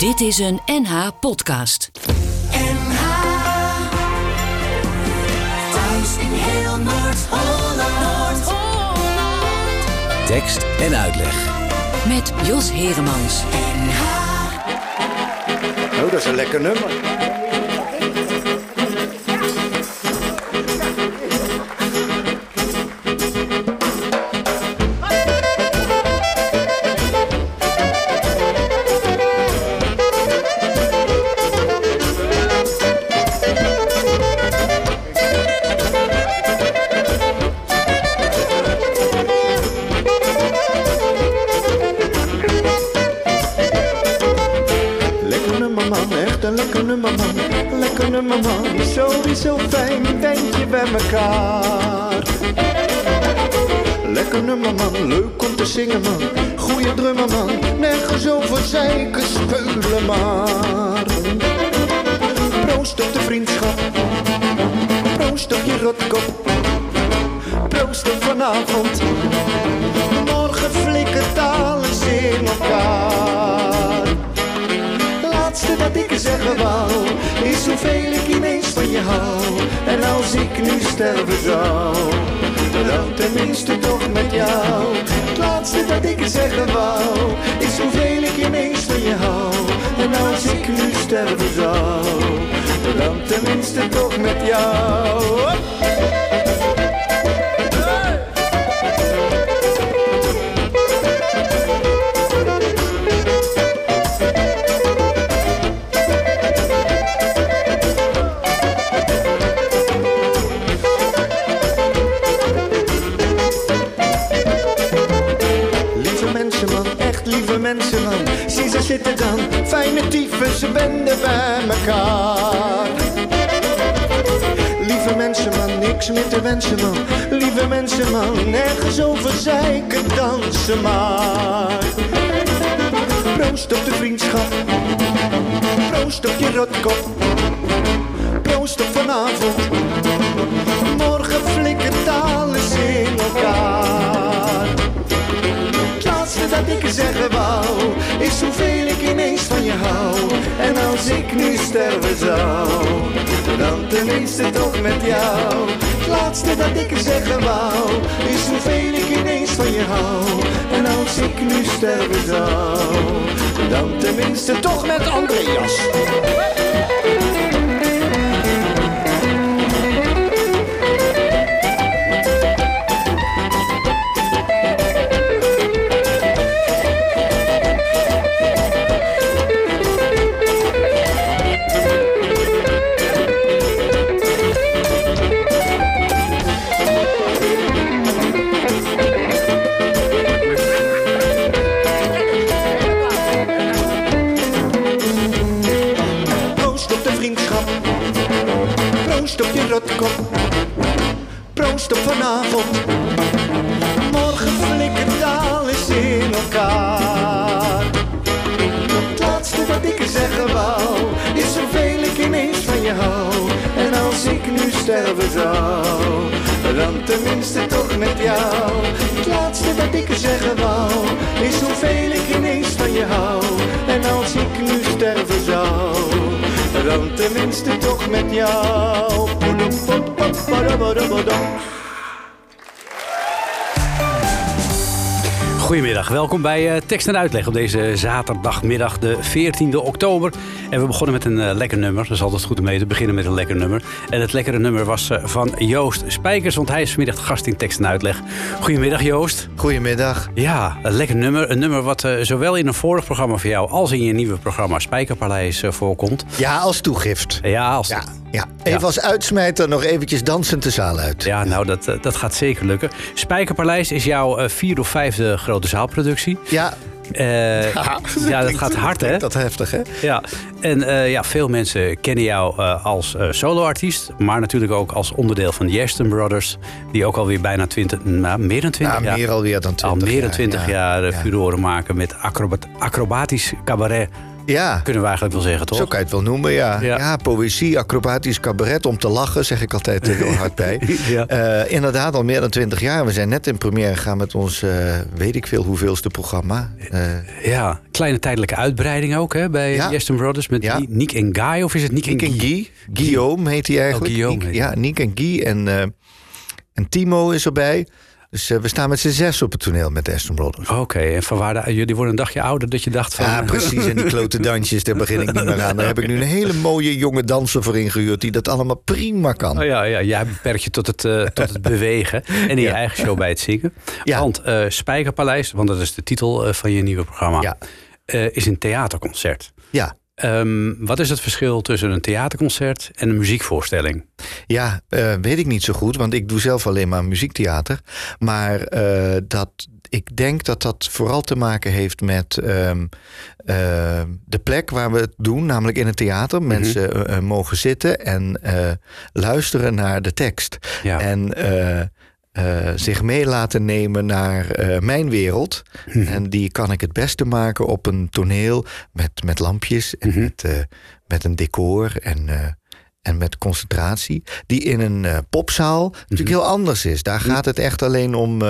Dit is een NH podcast. NH Thuis in heel Noord-Holland. Tekst en uitleg. Met Jos Heremans. NH Oh, dat is een lekker nummer. Sowieso fijn, denk je bij elkaar. Lekker nummer man, leuk om te zingen man. Goeie drummer man, nergens over zeiken, speulen maar. Proost op de vriendschap, proost op je rotkop. Proost op vanavond, morgen flikkert alles in elkaar. Laatste dat ik zeggen wou, is hoeveel ik ineens van je hou. En als ik nu sterven zou, dan tenminste toch met jou. Het laatste dat ik zeggen wou, is hoeveel ik ineens van je hou. En als ik nu sterven zou, dan tenminste toch met jou. Ze benden bij elkaar. Lieve mensen man, niks meer te wensen man. Lieve mensen man, nergens over zeiken, dansen maar. Proost op de vriendschap. Proost op je rotkop. Proost op vanavond. Morgen flikkert alles in elkaar ik zeggen wou Is hoeveel ik ineens van je hou. En als ik nu sterven zou Dan tenminste toch met jou. Het laatste dat ik zeggen wou Is hoeveel ik ineens van je hou. En als ik nu sterven zou Dan tenminste toch met Andreas vanavond. Morgen flikkert alles in elkaar. Het laatste wat ik zeggen wou, is hoeveel ik ineens van je hou. En als ik nu sterven zou, dan tenminste toch met jou. Het laatste wat ik zeggen wou, is hoeveel ik ineens van je hou. En als ik nu sterven zou, dan tenminste toch met jou. Goedemiddag, welkom bij eh, Tekst en Uitleg op deze zaterdagmiddag, de 14e oktober. En we begonnen met een eh, lekker nummer. Dat is altijd goed om mee te beginnen met een lekker nummer. En het lekkere nummer was eh, van Joost Spijkers, want hij is vanmiddag gast in Tekst en Uitleg. Goedemiddag Joost. Goedemiddag. Ja, een lekker nummer. Een nummer wat zowel in een vorig programma van jou als in je nieuwe programma Spijkerpaleis voorkomt. Ja, als toegift. Ja, als, Ja, ja. Even als uitsmijter nog eventjes dansend de zaal uit. Ja, nou, dat, eh, dat gaat zeker lukken. Spijkerpaleis is jouw eh, vierde of vijfde grote zaalproductie. Ja, Eh, ja, dat gaat hard, hè? Dat heftig, hè? Ja, en ja, veel mensen kennen jou eh, als soloartiest, maar natuurlijk ook als onderdeel van de Aston Brothers, die ook alweer bijna 20, nou, meer dan 20 Ja, jaar, meer alweer dan 20 al meer dan jaar, 20 ja. jaar eh, Ja. furoren maken met acrobat, acrobatisch cabaret Ja, Kunnen we eigenlijk wel zeggen, toch? zo kan je het wel noemen, ja. Ja. Ja, poëzie, acrobatisch cabaret, om te lachen, zeg ik altijd eh, heel hard bij. Ja. Eh, inderdaad, al meer dan twintig jaar. We zijn net in première gegaan met ons, eh, weet ik veel, hoeveelste programma. Eh Ja, kleine tijdelijke uitbreiding ook hè, bij Ja. Jestem Brothers met Ja. Nick en Guy. Of is het Nick, Niek en Guy. Guillaume heet hij eigenlijk. Oh, Guillaume Niek- heet ja, Niek en Guy. En, eh, en Timo is erbij. Dus eh, we staan met z'n zes op het toneel met de Aston Brothers. Oké, en van waar de- jullie worden een dagje ouder dat je dacht van... Ja, precies. En die klote dansjes, daar begin ik niet meer aan. Daar heb ik nu een hele mooie jonge danser voor ingehuurd... die dat allemaal prima kan. Oh ja, ja, jij beperkt je tot het, eh, tot het bewegen en in je Ja. eigen show bij het zingen. Ja. Want eh, Spijkerpaleis, want dat is de titel eh, van je nieuwe programma, Ja. eh, is een theaterconcert. Ja, Ehm, wat is het verschil tussen een theaterconcert en een muziekvoorstelling? ja eh, weet ik niet zo goed, want ik doe zelf alleen maar muziektheater. Maar eh, dat, ik denk dat dat vooral te maken heeft met ehm, eh, de plek waar we het doen, namelijk in het theater. Mensen eh, eh, mogen zitten en luisteren naar de tekst. Ja. En eh, zich mee laten nemen naar eh, mijn wereld. En die kan ik het beste maken op een toneel met, met lampjes en met, eh, met een decor en, en met concentratie. Die in een popzaal natuurlijk heel anders is. Daar gaat het echt alleen om,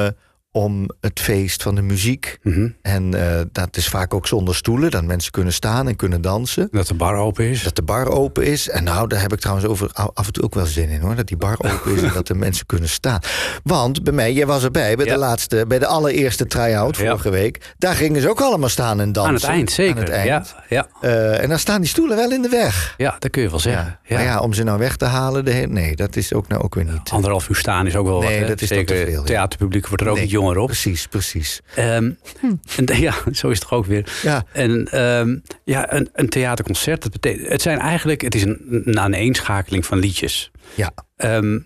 om het feest van de muziek. Mhm. En eh, dat is vaak ook zonder stoelen, dat mensen kunnen staan en kunnen dansen. Dat de bar open is? Dat de bar open is. En nou, daar heb ik trouwens over af en toe ook wel zin in hoor. Dat die bar open is en dat de mensen kunnen staan. Want bij mij, jij was erbij bij Ja. de laatste, bij de allereerste try-out Ja. vorige week. Daar gingen ze ook allemaal staan en dansen. Aan het eind, zeker. Aan het eind. Ja, ja, Eh, en dan staan die stoelen wel in de weg. ja, dat kun je wel zeggen. Ja. Maar ja, om ze nou weg te halen, de nee, dat is ook nou ook weer niet. Anderhalf uur staan is ook wel Nee, wat. hè? dat is toch te veel, theaterpubliek wordt er ook Nee, niet jonger op. Precies, precies. Ehm, en, ja, zo is het toch ook weer. Ja. En ehm, ja, een, een theaterconcert, dat betekent, het zijn eigenlijk, het is een, een aaneenschakeling van liedjes. Ja. Ehm,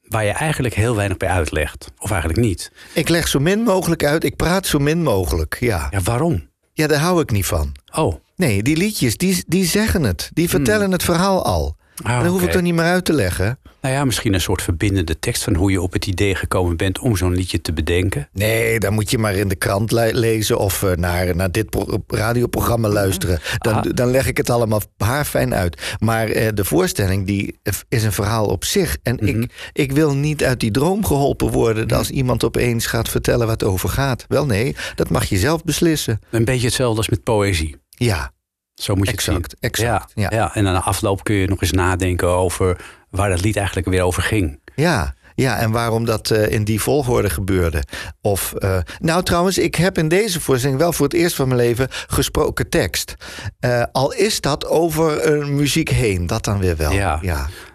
waar je eigenlijk heel weinig bij uitlegt. Of eigenlijk niet. Ik leg zo min mogelijk uit. Ik praat zo min mogelijk. Ja, Ja, waarom? ja daar hou ik niet van. Oh, Nee, die liedjes, die, die zeggen het. Die vertellen het verhaal al. ah, en dan hoef ik er niet meer uit te leggen. Nou ja, misschien een soort verbindende tekst van hoe je op het idee gekomen bent om zo'n liedje te bedenken. Nee, dan moet je maar in de krant le- lezen of eh, naar, naar dit pro- radioprogramma luisteren. Dan, Ah. dan leg ik het allemaal haarfijn uit. Maar eh, de voorstelling die is een verhaal op zich. En Mhm. ik, ik wil niet uit die droom geholpen worden als iemand opeens gaat vertellen wat het over gaat. Wel nee, dat mag je zelf beslissen. Een beetje hetzelfde als met poëzie. Ja, Zo moet je exact. het zien. exact ja, ja. ja. en aan de afloop kun je nog eens nadenken over waar dat lied eigenlijk weer over ging. Ja, ja, en waarom dat eh, in die volgorde gebeurde. Of, eh, nou trouwens, ik heb in deze voorstelling wel voor het eerst van mijn leven gesproken tekst. Eh, al is dat over een muziek heen, dat dan weer wel. Ja.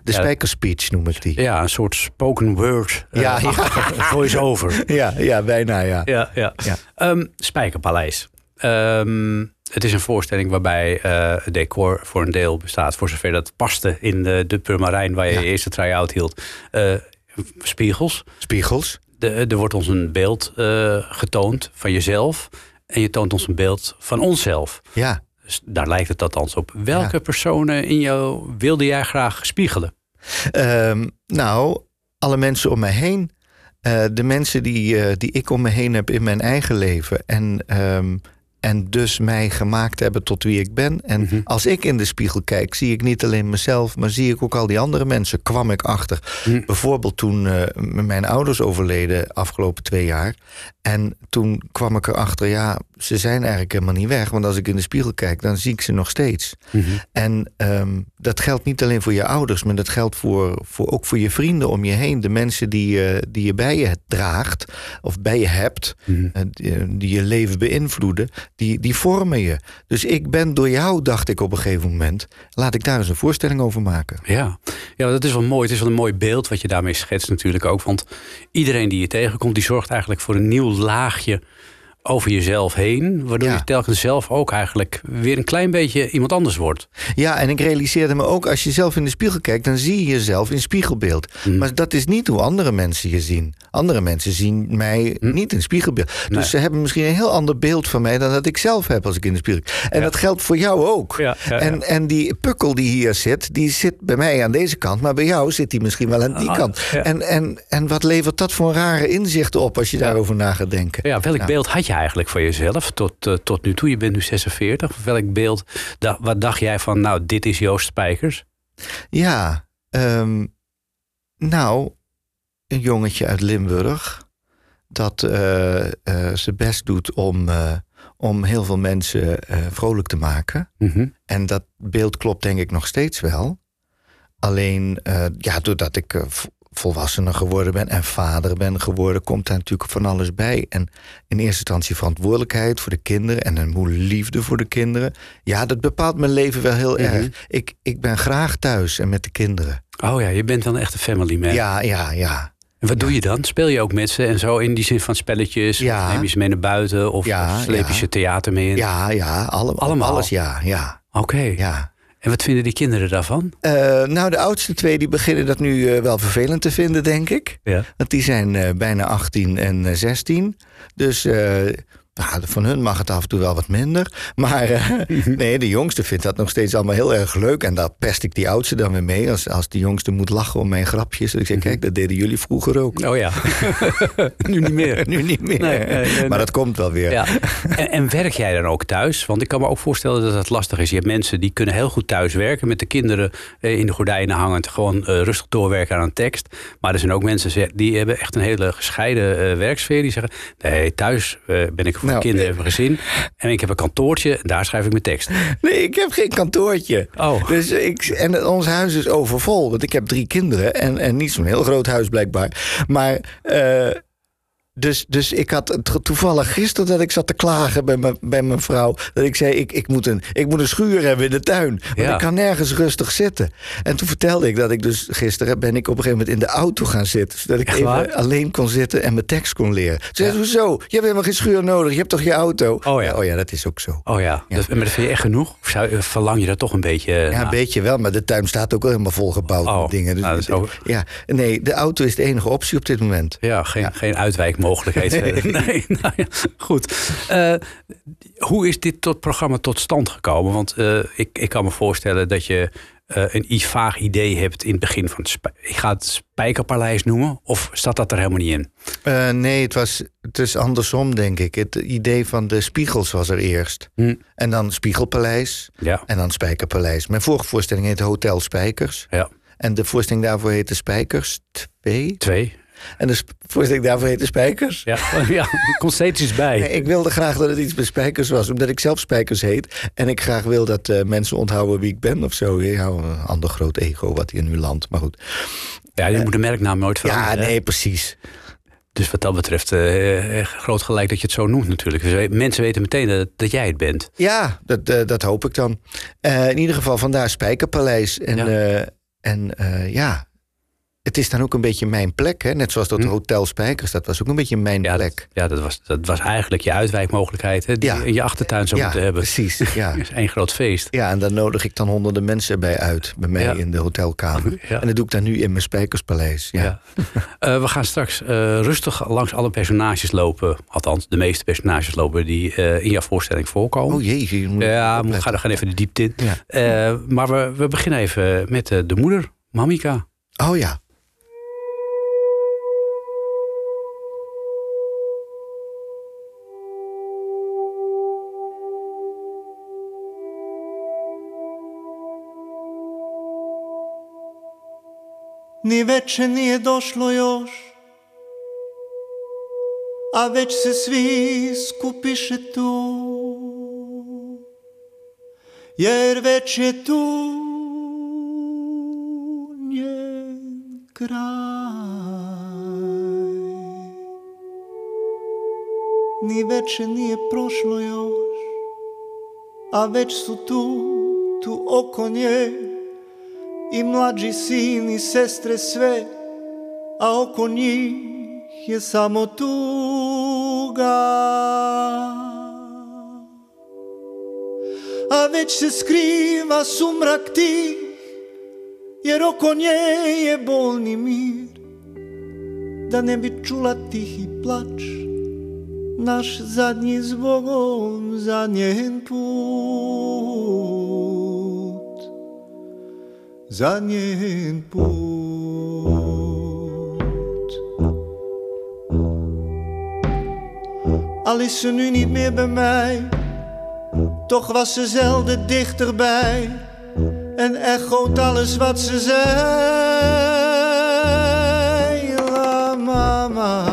De Ja. spijkerspeech noem ik die. Ja, een soort spoken word. Ja, ja. voice-over. Ja, ja, bijna ja. Ja, ja. Ja. Ehm, Spijkerpaleis. Ehm, het is een voorstelling waarbij eh, het decor voor een deel bestaat, voor zover dat paste in de, de Purmerijn waar je Ja. je eerste try-out hield. Eh, spiegels. Spiegels. De, er wordt ons een beeld eh, getoond van jezelf. En je toont ons een beeld van onszelf. Ja. Dus daar lijkt het althans op. Welke Ja. personen in jou wilde jij graag spiegelen? Ehm, nou, alle mensen om mij heen. Eh, de mensen die, eh, die ik om me heen heb in mijn eigen leven. En, ehm, en dus mij gemaakt hebben tot wie ik ben. En Mhm. als ik in de spiegel kijk, zie ik niet alleen mezelf, maar zie ik ook al die andere mensen. Kwam ik achter. Mhm. Bijvoorbeeld toen eh, mijn ouders overleden afgelopen twee jaar. En toen kwam ik erachter, ja, ze zijn eigenlijk helemaal niet weg. Want als ik in de spiegel kijk, dan zie ik ze nog steeds. En ehm, dat geldt niet alleen voor je ouders, maar dat geldt voor, voor, ook voor je vrienden om je heen. De mensen die, je die je bij je draagt of bij je hebt, eh, die, die je leven beïnvloeden, die, die vormen je. Dus ik ben door jou, dacht ik op een gegeven moment, laat ik daar eens een voorstelling over maken. Ja. ja, dat is wel mooi. Het is wel een mooi beeld wat je daarmee schetst natuurlijk ook. Want iedereen die je tegenkomt, die zorgt eigenlijk voor een nieuw laagje over jezelf heen. Waardoor Ja. je telkens zelf ook eigenlijk weer een klein beetje iemand anders wordt. Ja, en ik realiseerde me ook, als je zelf in de spiegel kijkt, dan zie je jezelf in spiegelbeeld. Maar dat is niet hoe andere mensen je zien. Andere mensen zien mij niet in spiegelbeeld. Nee. Dus ze hebben misschien een heel ander beeld van mij dan dat ik zelf heb als ik in de spiegel kijk. En Ja. dat geldt voor jou ook. Ja. En, en die pukkel die hier zit, die zit bij mij aan deze kant, maar bij jou zit die misschien wel aan die Ah, kant. En, en, en wat levert dat voor rare inzichten op als je daarover na gaat denken? Ja, welk beeld had je eigenlijk van jezelf tot, eh, tot nu toe? Je bent nu 46. Welk beeld, da- wat dacht jij van, nou, dit is Joost Spijkers? Ja, ehm, nou, een jongetje uit Limburg dat eh, zijn best doet om, om heel veel mensen vrolijk te maken. Mhm. En dat beeld klopt denk ik nog steeds wel. Alleen, ja, doordat ik volwassener geworden ben en vader ben geworden, komt daar natuurlijk van alles bij. En in eerste instantie verantwoordelijkheid voor de kinderen en een moe liefde voor de kinderen. Ja, dat bepaalt mijn leven wel heel Mhm. erg. Ik, ik ben graag thuis en met de kinderen. Oh ja, je bent dan echt een family man. Ja, ja, ja. En wat doe je dan? Speel je ook met ze en zo in die zin van spelletjes? Ja. Of neem je ze mee naar buiten? Of, Ja, of sleep je ze theater mee in? Ja, ja, alle, Allemaal? alles ja, ja, Oké. ja. En wat vinden die kinderen daarvan? Eh, nou, de oudste twee die beginnen dat nu eh, wel vervelend te vinden, denk ik. Ja. Want die zijn eh, bijna 18 en eh, 16. Dus nou, van hun mag het af en toe wel wat minder. Maar eh, nee, de jongste vindt dat nog steeds allemaal heel erg leuk. En daar pest ik die oudste dan weer mee. Als, als die jongste moet lachen om mijn grapjes. En ik zeg, kijk, dat deden jullie vroeger ook. Oh ja. nu niet meer. Nu niet meer. Nee, nee, nee, nee. maar dat komt wel weer. Ja. En, en werk jij dan ook thuis? Want ik kan me ook voorstellen dat het lastig is. Je hebt mensen die kunnen heel goed thuis werken. Met de kinderen eh, in de gordijnen hangend. Gewoon eh, rustig doorwerken aan een tekst. Maar er zijn ook mensen die hebben echt een hele gescheiden werksfeer. Die zeggen, nee, thuis ben ik Nou, kinderen en mijn gezin. En ik heb een kantoortje en daar schrijf ik mijn tekst. Nee, ik heb geen kantoortje. Oh. Dus ik, en ons huis is overvol. Want ik heb drie kinderen. En, en niet zo'n heel groot huis blijkbaar. Maar. eh, dus, dus ik had toevallig gisteren dat ik zat te klagen bij mijn, bij mijn vrouw. Dat ik zei: ik, ik, moet een, ik moet een schuur hebben in de tuin. Want Ja. ik kan nergens rustig zitten. En toen vertelde ik dat ik dus gisteren ben ik op een gegeven moment in de auto gaan zitten. Zodat ik Echt even waar? alleen kon zitten en mijn tekst kon leren. Ze zei: Hoezo? Je hebt helemaal geen schuur nodig. Je hebt toch je auto? Oh ja. oh ja, dat is ook zo. Oh ja, Dat, maar dat vind je echt genoeg? Of zou, eh, verlang je dat toch een beetje Ja, een beetje wel, maar de tuin staat ook wel helemaal volgebouwd Oh, met dingen. Dus nou, dat is ook- ja, nee, de auto is de enige optie op dit moment. Ja, geen, geen uitwijkmogelijkheid. Verder. nee, nou ja, goed. Eh, hoe is dit tot programma tot stand gekomen? Want eh, ik, ik kan me voorstellen dat je eh, een iets vaag idee hebt in het begin van het Ik ga het Spijkerpaleis noemen, of staat dat er helemaal niet in? Eh, nee, het, was, het is andersom, denk ik. Het idee van de spiegels was er eerst. Hm. En dan Spiegelpaleis Ja, en dan Spijkerpaleis. Mijn vorige voorstelling heette Hotel Spijkers. ja. En de voorstelling daarvoor heette Spijkers 2. Twee. En de voorstelling daarvoor heette Spijkers. Ja, ja komt steeds iets bij. Nee, ik wilde graag dat het iets met spijkers was, omdat ik zelf spijkers heet. En ik graag wil dat eh, mensen onthouden wie ik ben of zo. Ja, een ander groot ego wat hier nu landt, maar goed. Ja, je moet de merknaam nooit Ja, veranderen. hè? nee, precies. Dus wat dat betreft, eh, eh, groot gelijk dat je het zo noemt natuurlijk. Dus mensen weten meteen dat, dat jij het bent. Ja, dat, eh, dat hoop ik dan. Eh, in ieder geval vandaar Spijkerpaleis. En Ja. ja, en, eh, ja. Het is dan ook een beetje mijn plek. Hè? Net zoals dat Hm. Hotel Spijkers, dat was ook een beetje mijn Ja, plek. dat, ja dat, was, dat was eigenlijk je uitwijkmogelijkheid hè, die Ja. in je achtertuin zou ja, moeten hebben. precies. Ja. Is één groot feest. ja, en dan nodig ik dan honderden mensen bij uit, bij mij in de hotelkamer. En dat doe ik dan nu in mijn Spijkerspaleis. Ja. Eh, we gaan straks eh, rustig langs alle personages lopen. Althans, de meeste personages lopen die eh, in jouw voorstelling voorkomen. Oh jee, je moet ja, we gaan, gaan even de diepte in. Maar we, we beginnen even met de moeder, Mamika. Oh ja. Ni veče nije došlo još. A već se svi skupiše tu. Jer već je tu njen kraj. Ni veče nije prošlo još A već su tu, tu oko nje i mlađi sin i sestre sve, a oko njih je samo tuga. A već se skriva sumrak tih, jer oko nje je bolni mir, da ne bi čula tihi plač, naš zadnji zbogom za njen put za njen put. Al is ze nu niet meer bij mij, toch was ze zelden dichterbij. En echoot alles wat ze zei. La mama.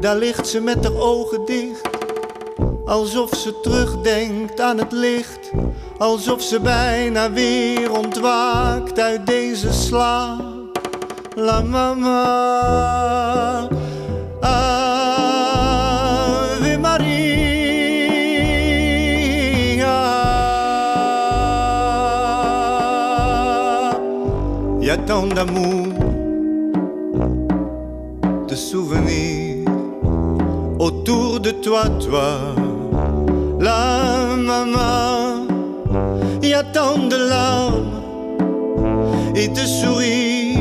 Daar ligt ze met haar ogen dicht, alsof ze terugdenkt aan het licht, alsof ze bijna weer ontwaakt uit deze slaap. La mama, Ave Maria. Y a tant d'amour, de souvenirs autour de toi, toi, la maman. Y a tant de larmes et de sourires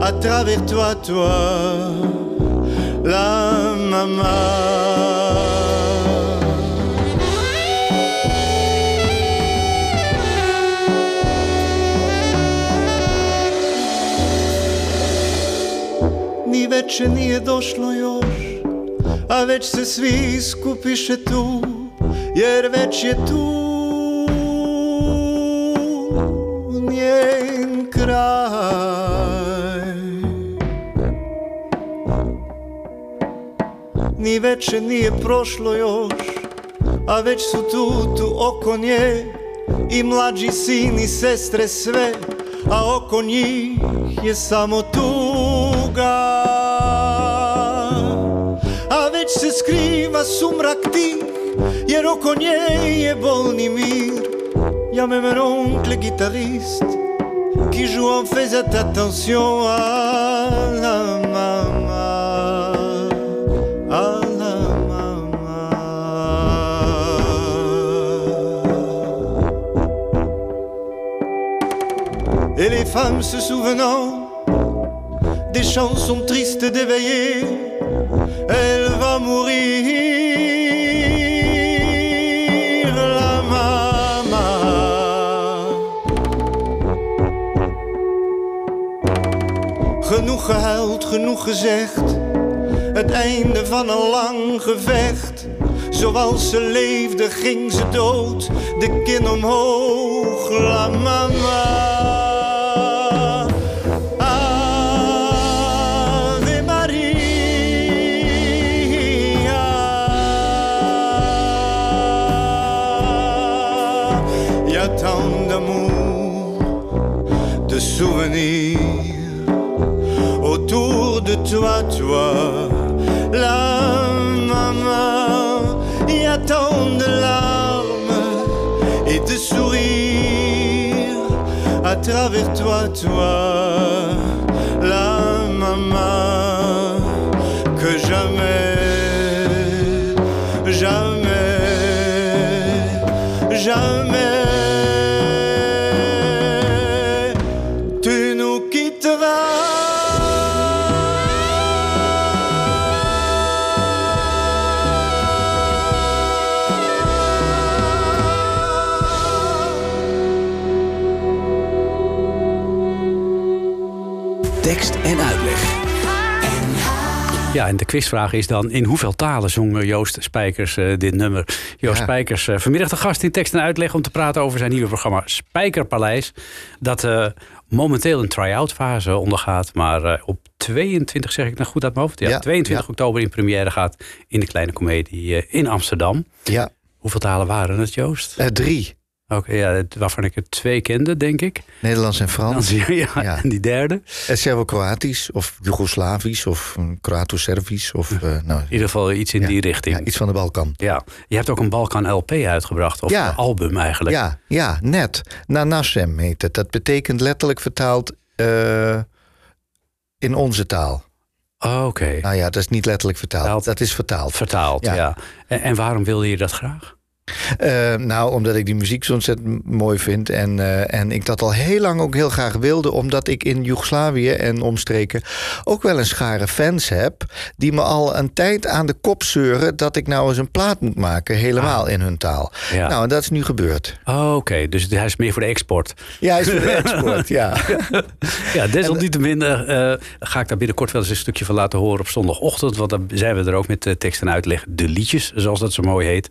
à travers toi, toi, la maman. Ni veče nije došlo još A već se svi skupiše tu Jer već je tu Njen kraj. Ni veče nije prošlo još A već su tu, tu oko nje I mlađi sin i sestre sve A oko njih je samo tuga skriva mir. Y'a même un oncle guitariste Qui joue en faisant attention à la maman À la maman Et les femmes se souvenant des chansons tristes d'éveiller, elle va la maman. Genoeg gehuild, genoeg gezegd, het einde van een lang gevecht. Zoals ze leefde ging ze dood, de kin omhoog, la mama. De souvenirs autour de toi, toi, la maman. Y a tant de larmes et de sourires à travers toi, toi, Ja, en de quizvraag is dan: in hoeveel talen zong Joost Spijkers eh, dit nummer? Joost Ja. Spijkers, eh, vanmiddag de gast in tekst en uitleg om te praten over zijn nieuwe programma Spijkerpaleis. Dat eh, momenteel een try-out fase ondergaat, maar op 22, zeg ik nou goed uit mijn hoofd? Ja, Ja, 22 ja. oktober in première gaat in de Kleine Comedie in Amsterdam. Ja, Hoeveel talen waren het, Joost? drie. Oké, ja, waarvan ik er twee kende, denk ik. Nederlands en Frans. ja, Ja. En die derde. Eh, Servo-Kroatisch of Joegoslavisch of mm, Kroato-Servisch. Of eh, nou, In ieder geval iets in ja, die richting. iets van de Balkan. Ja, je hebt ook een Balkan LP uitgebracht, of een album eigenlijk. Ja, ja, net. Nanasem heet het. Dat betekent letterlijk vertaald eh, in onze taal. Oh, Oké, Nou ja, dat is niet letterlijk vertaald. Vertaald. Dat is vertaald. vertaald, ja. Ja. En, en waarom wilde je dat graag? Eh, nou, omdat ik die muziek zo ontzettend mooi vind. En, eh, en ik dat al heel lang ook heel graag wilde. Omdat ik in Joegoslavië en omstreken ook wel een schare fans heb. Die me al een tijd aan de kop zeuren dat ik nou eens een plaat moet maken. Helemaal in hun taal. Ja. Nou, en dat is nu gebeurd. Oh, Oké, dus hij is meer voor de export. Ja, hij is voor de export, ja. Ja, desalniettemin eh, ga ik daar binnenkort wel eens een stukje van laten horen op zondagochtend. Want dan zijn we er ook met tekst en uitleg. De liedjes, zoals dat zo mooi heet.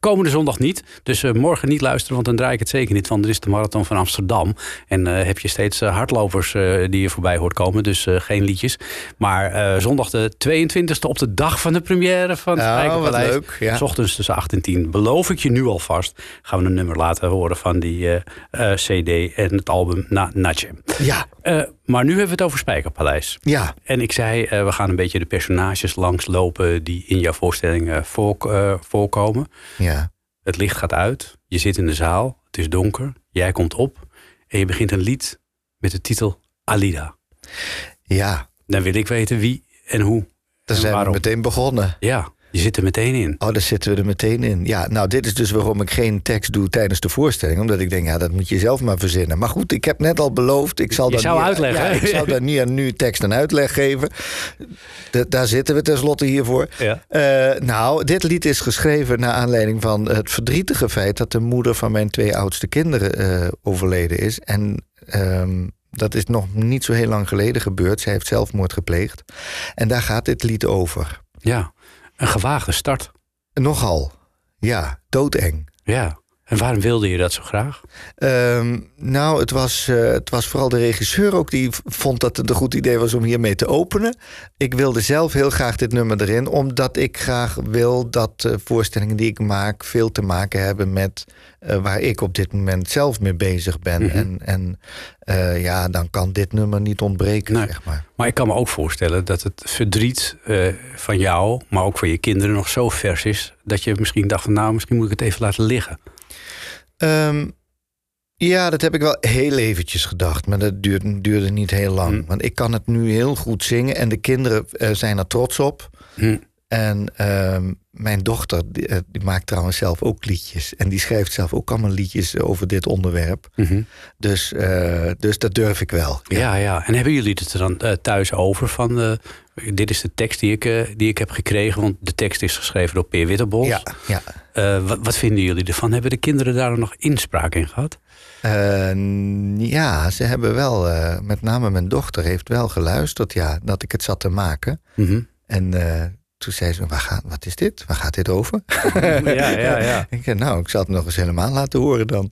Komende zondag niet. Dus eh, morgen niet luisteren, want dan draai ik het zeker niet. Want er is de marathon van Amsterdam. En eh, heb je steeds eh, hardlopers die je voorbij hoort komen. Dus geen liedjes. Maar zondag de 22e op de dag van de première van het Oh, Spijkerpaleis. wat leuk, ja. S ochtends tussen 8 en 10. Beloof ik je nu alvast. Gaan we een nummer laten horen van die CD en het album Na Natje. Ja, maar nu hebben we het over Spijkerpaleis. ja. En ik zei, we gaan een beetje de personages langslopen die in jouw voorstelling voor, eh, voorkomen. Ja. Het licht gaat uit, je zit in de zaal, het is donker, jij komt op en je begint een lied met de titel Alida. Ja, Dan wil ik weten wie en hoe. daar en zijn waarom. we meteen begonnen. Ja, je zit er meteen in. Oh, daar zitten we er meteen in. Ja, nou, dit is dus waarom ik geen tekst doe tijdens de voorstelling. Omdat ik denk, ja, dat moet je zelf maar verzinnen. Maar goed, ik heb net al beloofd, ik zal Je dat zou niet, uitleggen, Ja, ik zou daar niet aan nu tekst en uitleg geven. Da- daar zitten we tenslotte hiervoor. Ja. Eh, nou, dit lied is geschreven naar aanleiding van het verdrietige feit... dat de moeder van mijn twee oudste kinderen eh, overleden is. En ehm, dat is nog niet zo heel lang geleden gebeurd. Zij heeft zelfmoord gepleegd. En daar gaat dit lied over. Ja, een gewaagde start. Nogal. Ja, doodeng. Ja, en waarom wilde je dat zo graag? Ehm, nou, het was, eh, het was vooral de regisseur ook die vond dat het een goed idee was om hiermee te openen. Ik wilde zelf heel graag dit nummer erin, omdat ik graag wil dat eh, voorstellingen die ik maak veel te maken hebben met eh, waar ik op dit moment zelf mee bezig ben. Mhm. En, en eh, ja, dan kan dit nummer niet ontbreken, zeg maar. Maar ik kan me ook voorstellen dat het verdriet van jou, maar ook van je kinderen nog zo vers is. Dat je misschien dacht van nou, misschien moet ik het even laten liggen. Ehm, ja, dat heb ik wel heel eventjes gedacht, maar dat duurde, duurde niet heel lang. Hm. Want ik kan het nu heel goed zingen en de kinderen eh, zijn er trots op. Hm. En ehm, mijn dochter, die, eh, die maakt trouwens zelf ook liedjes. En die schrijft zelf ook allemaal liedjes over dit onderwerp. Mhm. Dus, eh, dus dat durf ik wel. Ja. ja, En hebben jullie het er dan thuis over van... dit is de tekst die ik, eh, die ik heb gekregen, want de tekst is geschreven door Peer Wittebols. Ja, ja. Eh, wat, wat vinden jullie ervan? Hebben de kinderen daar nog inspraak in gehad? Eh, ja, ze hebben wel, met name mijn dochter heeft wel geluisterd, ja, dat ik het zat te maken. Mhm. En toen zei ze, waar gaat, wat is dit? Waar gaat dit over? Ja, ja, ja. Ik zei, nou, ik zal het nog eens helemaal laten horen dan.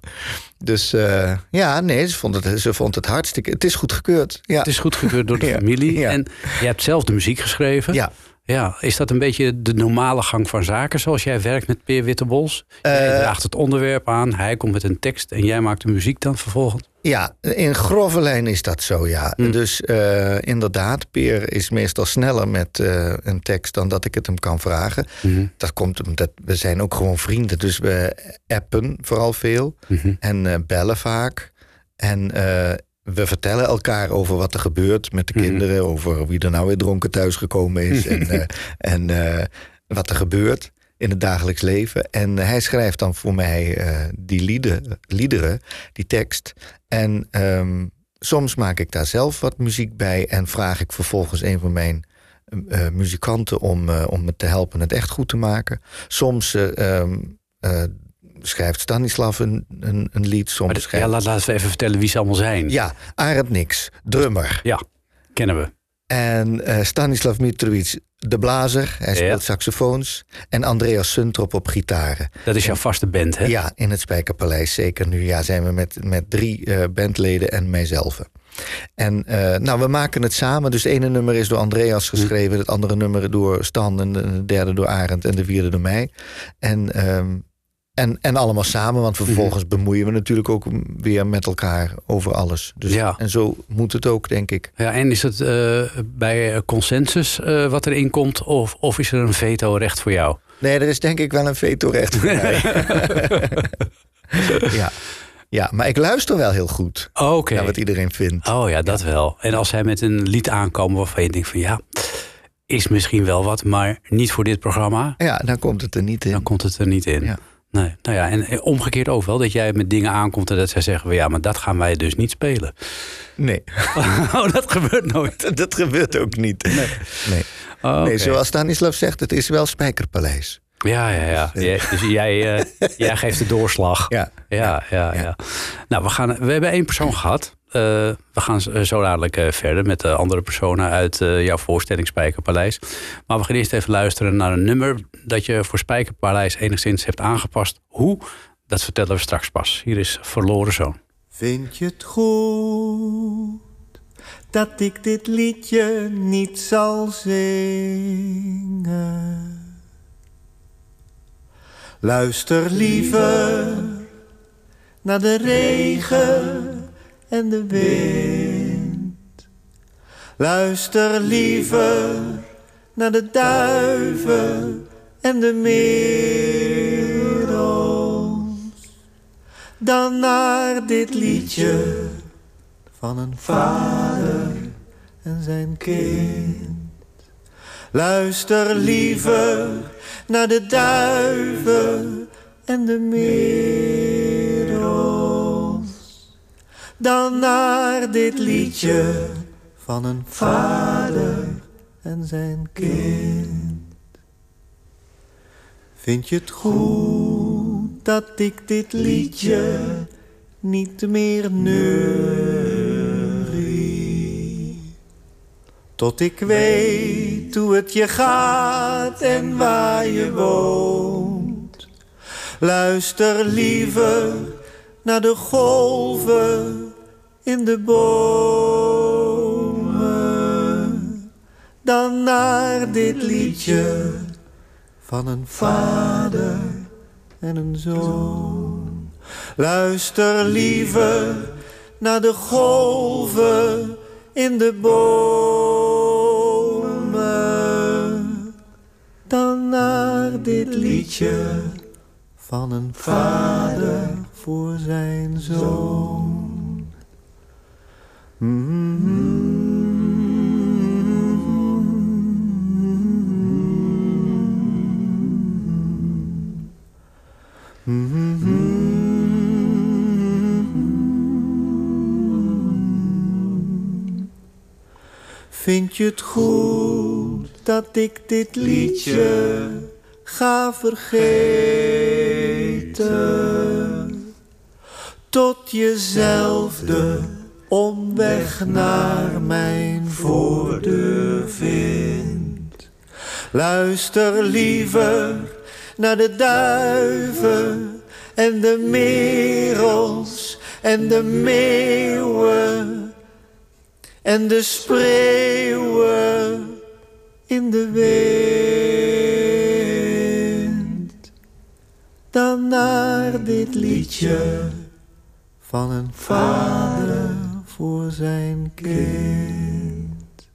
Dus eh, ja, nee, ze vond, het, ze vond het hartstikke... Het is goed gekeurd. Ja, Het is goedgekeurd door de Ja, familie. ja. En je hebt zelf de muziek geschreven. ja. Ja, is dat een beetje de normale gang van zaken zoals jij werkt met Peer Wittebols? Jij Eh, draagt het onderwerp aan, hij komt met een tekst en jij maakt de muziek dan vervolgens? Ja, in grove lijn is dat zo, ja. Hm. Dus eh, inderdaad, Peer is meestal sneller met eh, een tekst dan dat ik het hem kan vragen. Mhm, Dat komt omdat we zijn ook gewoon vrienden, dus we appen vooral veel mhm. en bellen vaak. En eh, we vertellen elkaar over wat er gebeurt met de Mhm. kinderen, over wie er nou weer dronken thuisgekomen is en, eh, en eh, wat er gebeurt in het dagelijks leven. En hij schrijft dan voor mij eh, die lieden, liederen, die tekst. En ehm, soms maak ik daar zelf wat muziek bij en vraag ik vervolgens een van mijn muzikanten om, om me te helpen het echt goed te maken. Soms eh, ehm, eh, schrijft Stanislav een, een, een lied, soms schrijft... ja, laat, laten we even vertellen wie ze allemaal zijn. Ja, Arend Nix, drummer. Ja, kennen we. En eh, Stanislav Mitrovic, de blazer. Hij speelt Ja. saxofoons. En Andreas Suntrop op gitaren. Dat is jouw vaste band, hè? Ja, in het Spijkerpaleis. Zeker nu ja, zijn we met, met drie eh, bandleden en mijzelf. En eh, nou, we maken het samen. Dus het ene nummer is door Andreas geschreven. Het andere nummer door Stan. En de derde door Arend. En de vierde door mij. En, ehm, en, en allemaal samen. Want vervolgens bemoeien we natuurlijk ook weer met elkaar over alles. Dus, Ja. En zo moet het ook, denk ik. Ja, en is het eh, bij consensus eh, wat erin komt of, of is er een veto-recht voor jou? Nee, er is denk ik wel een vetorecht voor mij. ja. ja, maar ik luister wel heel goed Oké. naar wat iedereen vindt. Oh ja, dat wel. En als zij met een lied aankomen waarvan je denkt van ja, is misschien wel wat, maar niet voor dit programma, Ja, dan komt het er niet in. dan komt het er niet in. Ja. Nee, nou ja, en eh, omgekeerd ook wel, dat jij met dingen aankomt en dat zij zeggen, van, ja, maar dat gaan wij dus niet spelen. Nee, oh, dat gebeurt nooit. dat gebeurt ook niet. Nee, nee. Oh, nee zoals Stanislav zegt, het is wel Spijkerpaleis. Ja, ja, ja. Jij- dus jij, eh, jij geeft de doorslag. Ja. Ja, ja, ja. Nou, we, gaan, we hebben één persoon gehad. Eh, we gaan zo zo dadelijk eh, verder met de andere personen uit eh, jouw voorstelling Spijkerpaleis. Maar we gaan eerst even luisteren naar een nummer dat je voor Spijkerpaleis enigszins hebt aangepast. Hoe? Dat vertellen we straks pas. Hier is Verloren Zoon. Vind je het goed dat ik dit liedje niet zal zingen? Luister liever naar de regen en de wind. Luister liever naar de duiven en de merels dan naar dit liedje van een vader en zijn kind. Luister liever naar de duiven en de merels dan naar dit liedje van een vader en zijn kind. Vind je het goed dat ik dit liedje niet meer neurie? Tot ik weet hoe het je gaat en waar je woont. Luister liever naar de golven in de bomen dan naar dit liedje van een vader en een zoon. Luister liever naar de golven in de bomen dan naar dit liedje van een vader voor zijn zoon. Vind je het goed dat ik dit liedje ga vergeten? Tot jezelf de omweg naar mijn voordeur vindt. Luister liever naar de duiven en de merels en de meeuwen en de spreeuwen in de wind. Dan naar dit liedje van een vader voor zijn kind.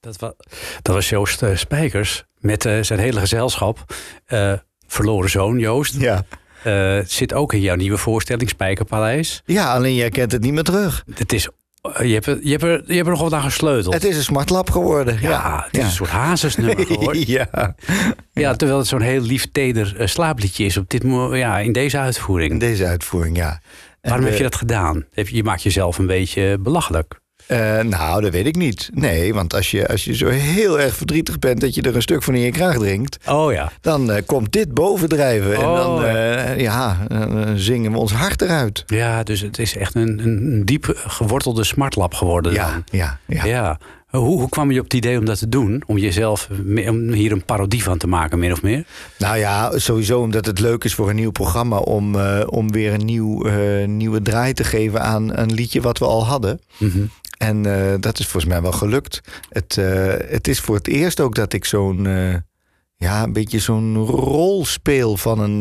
Dat, wa dat was Joost eh, Spijkers met eh, zijn hele gezelschap. Eh, verloren zoon Joost. Ja. Eh, zit ook in jouw nieuwe voorstelling Spijkerpaleis. ja, alleen jij kent het niet meer terug. Het is, je, hebt, er- je, hebt er, je hebt er nog wat aan gesleuteld. Het is een smartlap geworden. ja, Ja, het is een soort hazesnummer geworden. ja. ja, terwijl het zo'n heel lief teder slaapliedje is op dit, ja, in deze In uitvoering. deze uitvoering, ja. Waarom heb eh, je dat gedaan? Heb je maakt jezelf een beetje belachelijk. Eh, nou, dat weet ik niet. Nee, want als je, als je zo heel erg verdrietig bent dat je er een stuk van in je kraag drinkt, Oh ja. dan eh, komt dit bovendrijven. en Oh, dan ja. eh, ja, eh, zingen we ons hart eruit. Ja, dus het is echt een, een diep gewortelde smartlap geworden. Ja, dan. ja, ja. Ja. Hoe, hoe kwam je op het idee om dat te doen? Om jezelf om hier een parodie van te maken, min of meer? Nou ja, sowieso omdat het leuk is voor een nieuw programma om, eh, om weer een nieuw, eh, nieuwe draai te geven aan een liedje wat we al hadden. Mhm. En eh, dat is volgens mij wel gelukt. Het, het is voor het eerst ook dat ik zo'n, ja, een beetje zo'n rol speel van een,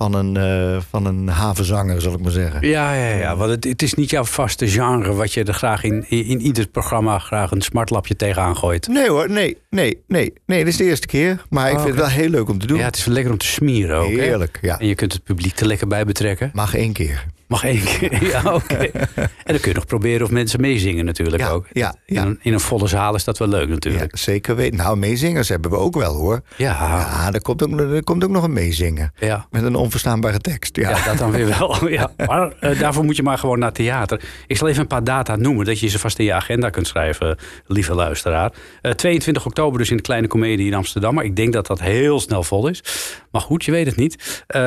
van een, eh, van een havenzanger, zal ik maar zeggen. Ja, ja, ja. Want het, het is niet jouw vaste genre wat je er graag in, in, in ieder programma graag een smartlapje tegenaan gooit. Nee hoor, nee, nee, nee. Nee, dit is de eerste keer. Maar ik Oh, vind het wel heel leuk om te doen. Ja, het is wel lekker om te smieren ook. hè? Heerlijk, ja. En je kunt het publiek er lekker bij betrekken. Mag één keer. Mag één keer, ja, oké. En dan kun je nog proberen of mensen meezingen natuurlijk Ja, ook. ja, In, ja. Een, in een volle zaal is dat wel leuk Ja, natuurlijk. zeker weten. Nou, meezingers hebben we ook wel hoor. Ja, er komt ook, er komt ook nog een meezingen. ja. Met een onverstaanbare tekst. Ja. dat dan weer wel. Ja. Maar eh, daarvoor moet je maar gewoon naar theater. Ik zal even een paar data noemen, dat je ze vast in je agenda kunt schrijven, lieve luisteraar. Eh, 22 oktober dus in de Kleine Comedie in Amsterdam. Maar ik denk dat dat heel snel vol is. Maar goed, je weet het niet. Eh,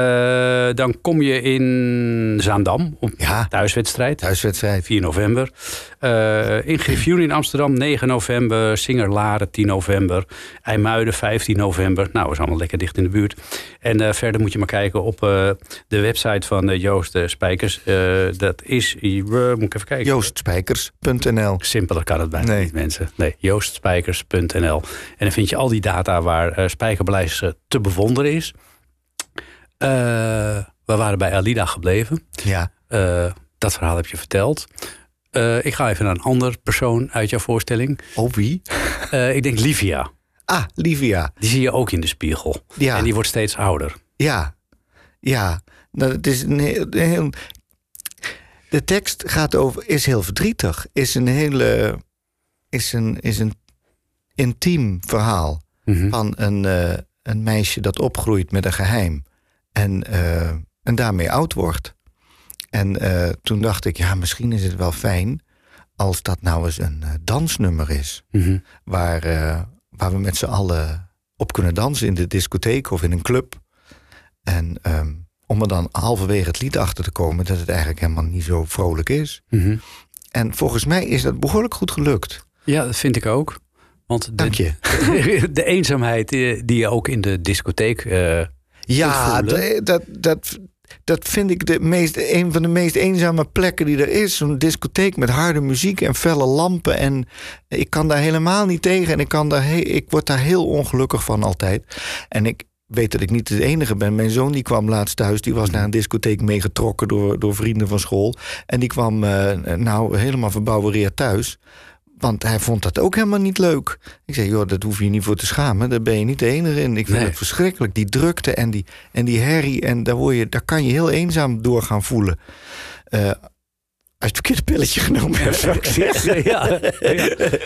dan kom je in Zaandam op Ja. thuiswedstrijd. Thuiswedstrijd. 4 november. Eh in Griffioen in Amsterdam 9 november. Singer Laren 10 november. IJmuiden 15 november. Nou, is allemaal lekker dicht in de buurt. En eh, verder moet je maar kijken op eh, de website van eh, Joost Spijkers. Dat is, moet ik even kijken. Joostspijkers.nl Simpeler kan het bijna Nee. niet, mensen. Nee, joostspijkers.nl. En dan vind je al die data waar Spijkerbeleid te bewonderen is. We waren bij Alida gebleven. Ja. Dat verhaal heb je verteld. Eh, ik ga even naar een ander persoon uit jouw voorstelling. Oh, wie? Eh, ik denk Livia. Ah, Livia. Die zie je ook in de spiegel. Ja. En die wordt steeds ouder. Ja, ja. Nou, het is een heel, een heel- de tekst gaat over, is heel verdrietig. Is een hele. Is een, is een intiem verhaal Mhm. van een, eh, een meisje dat opgroeit met een geheim. En, en daarmee oud wordt. En eh, toen dacht ik, ja, misschien is het wel fijn als dat nou eens een eh, dansnummer is Mhm. waar, eh, waar we met z'n allen op kunnen dansen in de discotheek of in een club. En ehm, om er dan halverwege het lied achter te komen dat het eigenlijk helemaal niet zo vrolijk is. Mhm. En volgens mij is dat behoorlijk goed gelukt. Ja, dat vind ik ook. Want de, Dank je. de eenzaamheid eh, die je ook in de discotheek. Ja, dat, dat, dat vind ik de meest, een van de meest eenzame plekken die er is. Zo'n discotheek met harde muziek en felle lampen. En ik kan daar helemaal niet tegen. En ik, kan daar ik word daar heel ongelukkig van altijd. En ik weet dat ik niet de enige ben. Mijn zoon die kwam laatst thuis. Die was naar een discotheek meegetrokken door, door vrienden van school. En die kwam eh, nou helemaal verbouwereerd thuis. Want hij vond dat ook helemaal niet leuk. Ik zei, joh, dat hoef je niet voor te schamen. Daar ben je niet de enige in. Ik vind Nee. het verschrikkelijk. Die drukte en die, en die herrie. En daar, word je, daar kan je heel eenzaam door gaan voelen. Eh, als je het verkeerde pilletje genomen hebt, zou ik zeggen. ja, ja,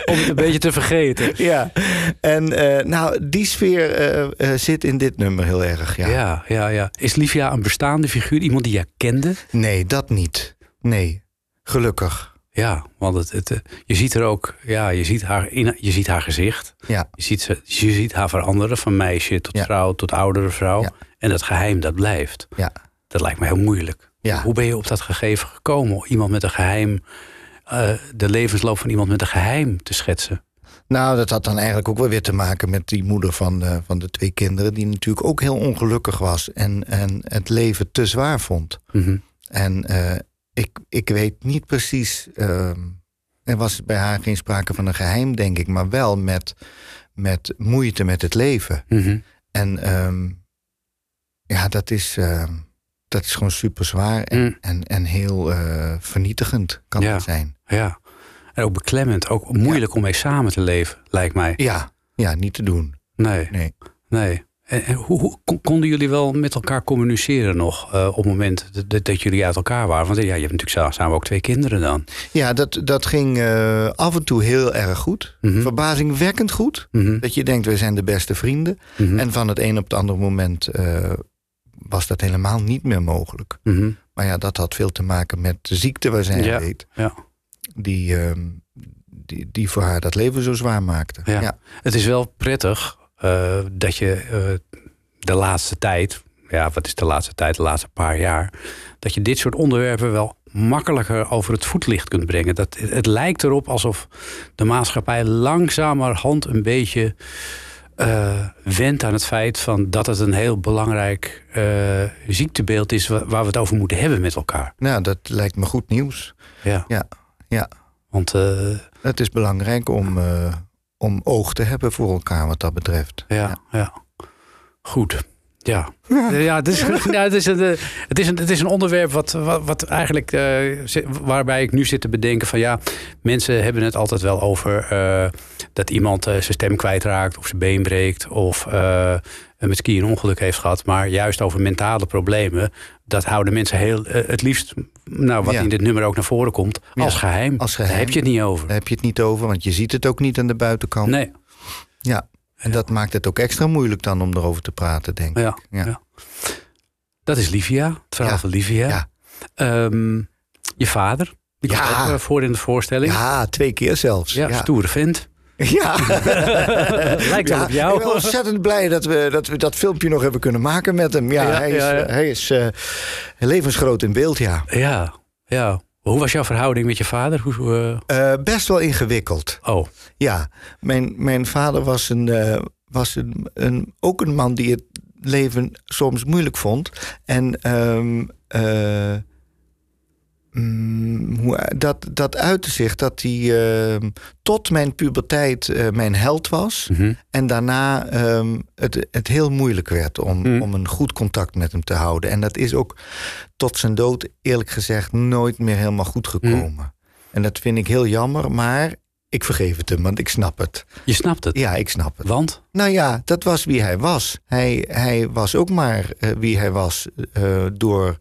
om het een beetje te vergeten. Ja, en eh, nou, die sfeer eh, zit in dit nummer heel erg. Ja. Ja. Ja, ja, Is Livia een bestaande figuur? Iemand die jij kende? Nee, dat niet. Nee, gelukkig. Ja, want het, het, eh, je ziet er ook, ja, je ziet haar, in, je ziet haar gezicht. Ja, Je ziet, ze, je ziet haar veranderen van meisje tot Ja. vrouw tot oudere vrouw. Ja. En dat geheim, dat blijft. ja, Dat lijkt me heel moeilijk. ja. Hoe ben je op dat gegeven gekomen? Iemand met een geheim, eh, de levensloop van iemand met een geheim te schetsen. Nou, dat had dan eigenlijk ook wel weer te maken met die moeder van, eh, van de twee kinderen, die natuurlijk ook heel ongelukkig was en, en het leven te zwaar vond. Mhm. En eh, ik, ik weet niet precies. ehm, er was bij haar geen sprake van een geheim, denk ik, maar wel met, met moeite met het leven. Mhm. En ehm, ja, dat is, ehm, dat is gewoon super zwaar en, Mm. en, en heel eh, vernietigend kan Ja. het zijn. Ja. En ook beklemmend, ook moeilijk om mee samen te leven, lijkt mij. Ja, ja, niet te doen. Nee, Nee. nee. En, en hoe, hoe kon- konden jullie wel met elkaar communiceren nog eh, op het moment dat, jullie uit elkaar waren? Want ja, je hebt natuurlijk sa- samen ook twee kinderen dan. Ja, dat, dat ging eh, af en toe heel erg goed. Mhm. Verbazingwekkend goed. Mhm. Dat je denkt, we zijn de beste vrienden. Mhm. En van het een op het andere moment eh, was dat helemaal niet meer mogelijk. Maar ja, dat had veel te maken met de ziekte waar zij Ja. leed. Ja. Die, ehm, die, die voor haar dat leven zo zwaar maakte. Ja. ja. Het is wel prettig eh, dat je eh, de laatste tijd, ja, wat is de laatste tijd, de laatste paar jaar, dat je dit soort onderwerpen wel makkelijker over het voetlicht kunt brengen. Dat, het, lijkt erop alsof de maatschappij langzamerhand een beetje eh wendt aan het feit van dat het een heel belangrijk ziektebeeld is wa- waar we het over moeten hebben met elkaar. Nou, dat lijkt me goed nieuws. Ja, Ja, ja. want Het is belangrijk om, om oog te hebben voor elkaar wat dat betreft. ja, ja. Goed. Ja, ja, het, is, ja het, is een, eh, het, is een, het is een onderwerp wat, wat, wat eigenlijk, eh, waarbij ik nu zit te bedenken van ja, mensen hebben het altijd wel over eh, dat iemand zijn stem kwijtraakt of zijn been breekt of met skiën een ongeluk heeft gehad. Maar juist over mentale problemen, dat houden mensen heel, het liefst, nou wat Ja. in dit nummer ook naar voren komt, Ja, als geheim. als Daar geheim. heb je het niet over. Daar heb je het niet over, want je ziet het ook niet aan de buitenkant. Nee, Ja, en dat maakt het ook extra moeilijk dan om erover te praten, denk ik. ja, ja. Dat is Livia, het verhaal van Livia. Ja. Ehm, je vader, die komt Ja. ook eh, voor in de voorstelling. Ja, twee keer zelfs. Ja, ja. stoere vent. Ja. Lijkt wel Ja, op jou. Ik ben ontzettend blij dat we, dat we dat filmpje nog hebben kunnen maken met hem. Ja, Ja, hij is, eh, Hij is eh, levensgroot in beeld, ja. Ja, ja. Hoe was jouw verhouding met je vader? Hoe, eh, Eh, best wel ingewikkeld. Oh, Ja, mijn, mijn vader was, een, eh, was een, een, ook een man die het leven soms moeilijk vond. En ehm, eh, mm, hoe- dat, dat uitte zich dat hij ehm, tot mijn puberteit eh, mijn held was. mhm. En daarna ehm, het, het heel moeilijk werd om, Mm. om een goed contact met hem te houden. En dat is ook tot zijn dood, eerlijk gezegd, nooit meer helemaal goed gekomen. En dat vind ik heel jammer, maar ik vergeef het hem, want ik snap het. je snapt het. Ja, ik snap het. Want? Nou ja, dat was wie hij was. Hij, hij was ook maar eh, wie hij was eh, door,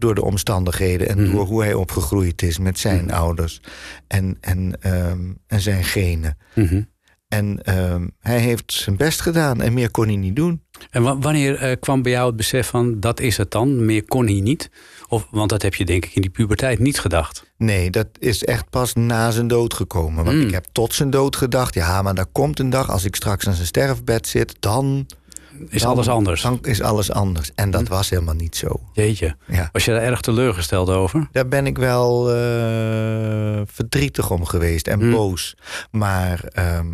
door de omstandigheden en Mhm. door hoe hij opgegroeid is met zijn ouders en, en, ehm, en zijn genen. Mhm. En ehm, hij heeft zijn best gedaan en meer kon hij niet doen. En wa- wanneer eh, kwam bij jou het besef van dat is het dan? Meer kon hij niet? Of, want dat heb je denk ik in die puberteit niet gedacht. Nee, dat is echt pas na zijn dood gekomen. Want Mm. ik heb tot zijn dood gedacht... ja, maar daar komt een dag als ik straks aan zijn sterfbed zit... dan, Is dan- alles anders? dan is alles anders. En dat was helemaal niet zo. Jeetje. Ja. Was je daar erg teleurgesteld over? Daar ben ik wel eh, verdrietig om geweest en Mm. boos. Maar ehm,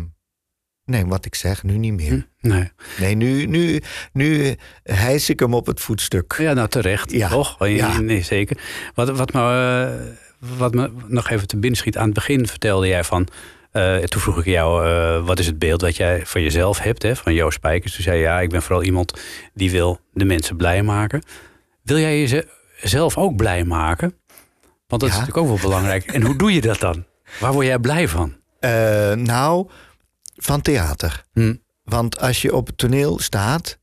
nee, wat ik zeg, nu niet meer. Hm? Nee. Nee, nu, nu, nu hijs ik hem op het voetstuk. Ja, nou terecht. Ja. Toch? Ja. Nee, zeker. Wat, wat, me, eh, wat me nog even te binnen schiet. Aan het begin vertelde jij van... eh, toen vroeg ik jou, eh, wat is het beeld dat jij van jezelf hebt, hè, van Joost Spijkers? Toen zei je, ja, ik ben vooral iemand die wil de mensen blij maken. Wil jij jezelf ook blij maken? Want dat is natuurlijk ook wel belangrijk. En hoe doe je dat dan? Waar word jij blij van? Eh, nou, van theater. Hm. Want als je op het toneel staat,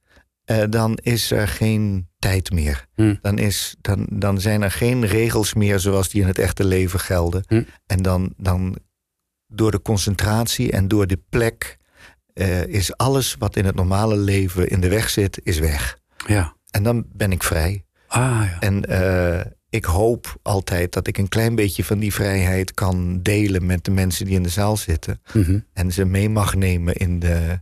dan is er geen tijd meer. Hm. Dan, is, dan, dan zijn er geen regels meer zoals die in het echte leven gelden. Hm. En dan, dan door de concentratie en door de plek eh, is alles wat in het normale leven in de weg zit, is weg. Ja. En dan ben ik vrij. Ah, ja. En eh, ik hoop altijd dat ik een klein beetje van die vrijheid kan delen met de mensen die in de zaal zitten. Mhm. En ze mee mag nemen in, de,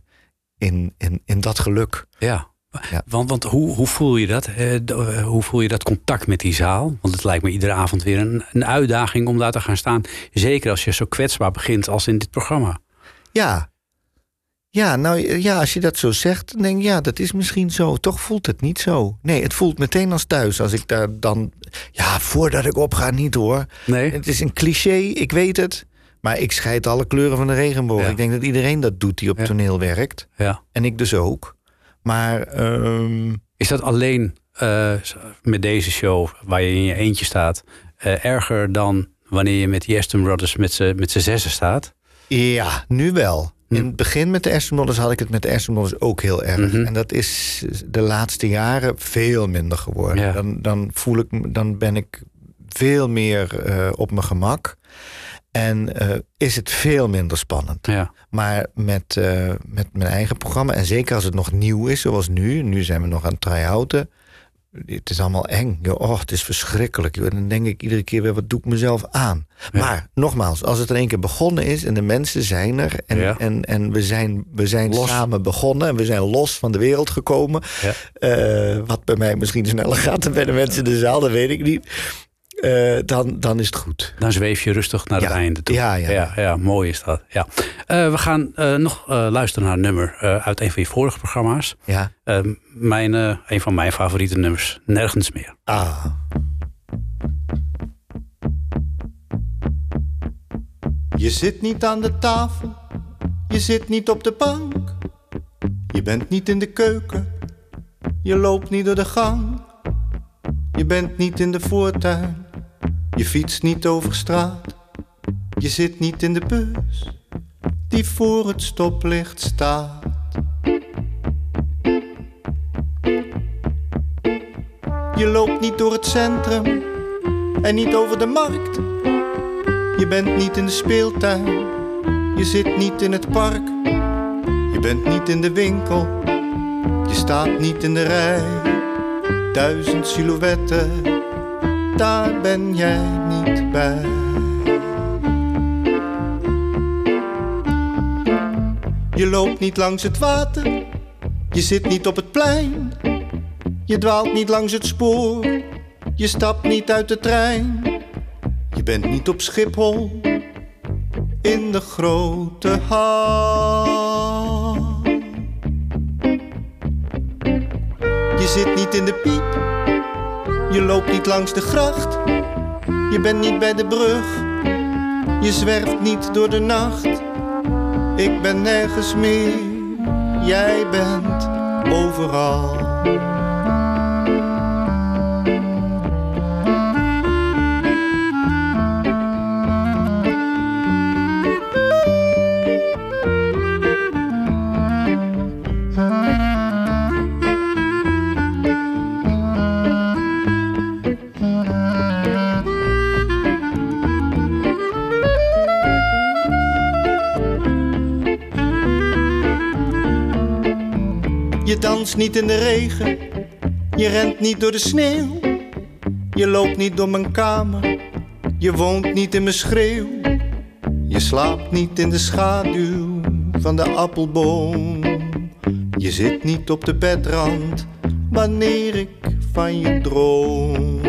in, in, in dat geluk. Ja. Ja. Want, want hoe, hoe voel je dat? Eh, eh, hoe voel je dat contact met die zaal? Want het lijkt me iedere avond weer een, een uitdaging om daar te gaan staan. Zeker als je zo kwetsbaar begint als in dit programma. Ja. Ja, nou ja, als je dat zo zegt, dan denk ik, ja, dat is misschien zo. Toch voelt het niet zo. Nee, het voelt meteen als thuis. Als ik daar dan. Ja, voordat ik opga, niet hoor. Nee? Het is een cliché, ik weet het. Maar ik scheid alle kleuren van de regenboog. Ja. Ik denk dat iedereen dat doet die op Ja. toneel werkt. Ja. En ik dus ook. Maar ehm, Is dat alleen eh, met deze show, waar je in je eentje staat, eh, erger dan wanneer je met die Aston Brothers met z'n zessen staat? ja, nu wel. Hm. In het begin met de Aston Brothers had ik het met de Aston Brothers ook heel erg. Mhm. En dat is de laatste jaren veel minder geworden. Ja. Dan, dan voel ik, dan ben ik veel meer eh, op mijn gemak. En eh, is het veel minder spannend. Ja. Maar met, eh, met mijn eigen programma, en zeker als het nog nieuw is, zoals nu. Nu zijn we nog aan het try-outen. Het is allemaal eng. Oh, het is verschrikkelijk. joh. En dan denk ik iedere keer weer, wat doe ik mezelf aan? Ja. Maar nogmaals, als het in één keer begonnen is en de mensen zijn er... en, Ja. en, en we zijn, we zijn Los. samen begonnen en we zijn los van de wereld gekomen... Eh, wat bij mij misschien sneller gaat dan bij de mensen in de zaal, dat weet ik niet... eh, dan, dan is het goed. Dan zweef je rustig naar het Ja. einde toe. Ja, ja. ja, ja, mooi is dat. Ja. Eh, we gaan eh, nog eh, luisteren naar een nummer eh, uit een van je vorige programma's. Ja. Mijn, eh, een van mijn favoriete nummers, Nergens meer. Ah. Je zit niet aan de tafel, je zit niet op de bank. Je bent niet in de keuken, Je loopt niet door de gang. Je bent niet in de voortuin. Je fietst niet over straat. Je zit niet in de bus die voor het stoplicht staat. Je loopt niet door het centrum en niet over de markt. Je bent niet in de speeltuin. Je zit niet in het park. Je bent niet in de winkel. Je staat niet in de rij. Duizend silhouetten, daar ben jij niet bij. Je loopt niet langs het water. Je zit niet op het plein. Je dwaalt niet langs het spoor. Je stapt niet uit de trein. Je bent niet op Schiphol. In de grote hal. Je zit niet in de piep. Je loopt niet langs de gracht. Je bent niet bij de brug. Je zwerft niet door de nacht. Ik ben nergens meer. Jij bent overal. Niet in de regen, je rent niet door de sneeuw. Je loopt niet door mijn kamer, je woont niet in mijn schreeuw. Je slaapt niet in de schaduw van de appelboom. Je zit niet op de bedrand wanneer ik van je droom.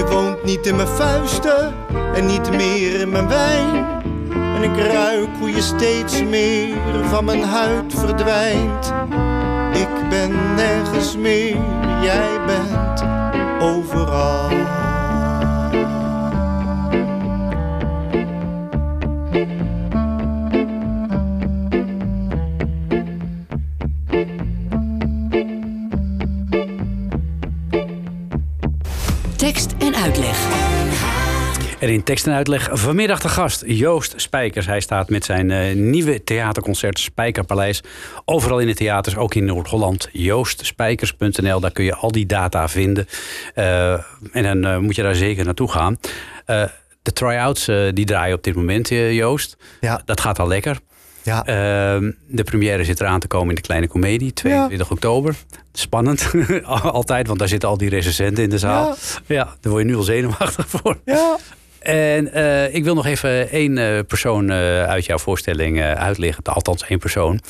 Je woont niet in mijn vuisten en niet meer in mijn wijn. En ik ruik hoe je steeds meer van mijn huid verdwijnt. Ik ben nergens meer, jij bent overal. En in tekst en uitleg vanmiddag de gast Joost Spijkers. Hij staat met zijn eh, nieuwe theaterconcert Spijkerpaleis. Overal in de theaters, ook in Noord-Holland. Joostspijkers.nl, daar kun je al die data vinden. Eh, en dan eh, moet je daar zeker naartoe gaan. De try-outs die draaien op dit moment, Joost. Ja. Dat gaat al lekker. Ja. Ehm, de première zit eraan te komen in de Kleine Comedie, 22 oktober. Spannend, altijd, want daar zitten al die recensenten in de zaal. Ja, daar word je nu al zenuwachtig voor. ja. En eh, ik wil nog even één eh, persoon eh, uit jouw voorstelling uitleggen. Althans, één persoon.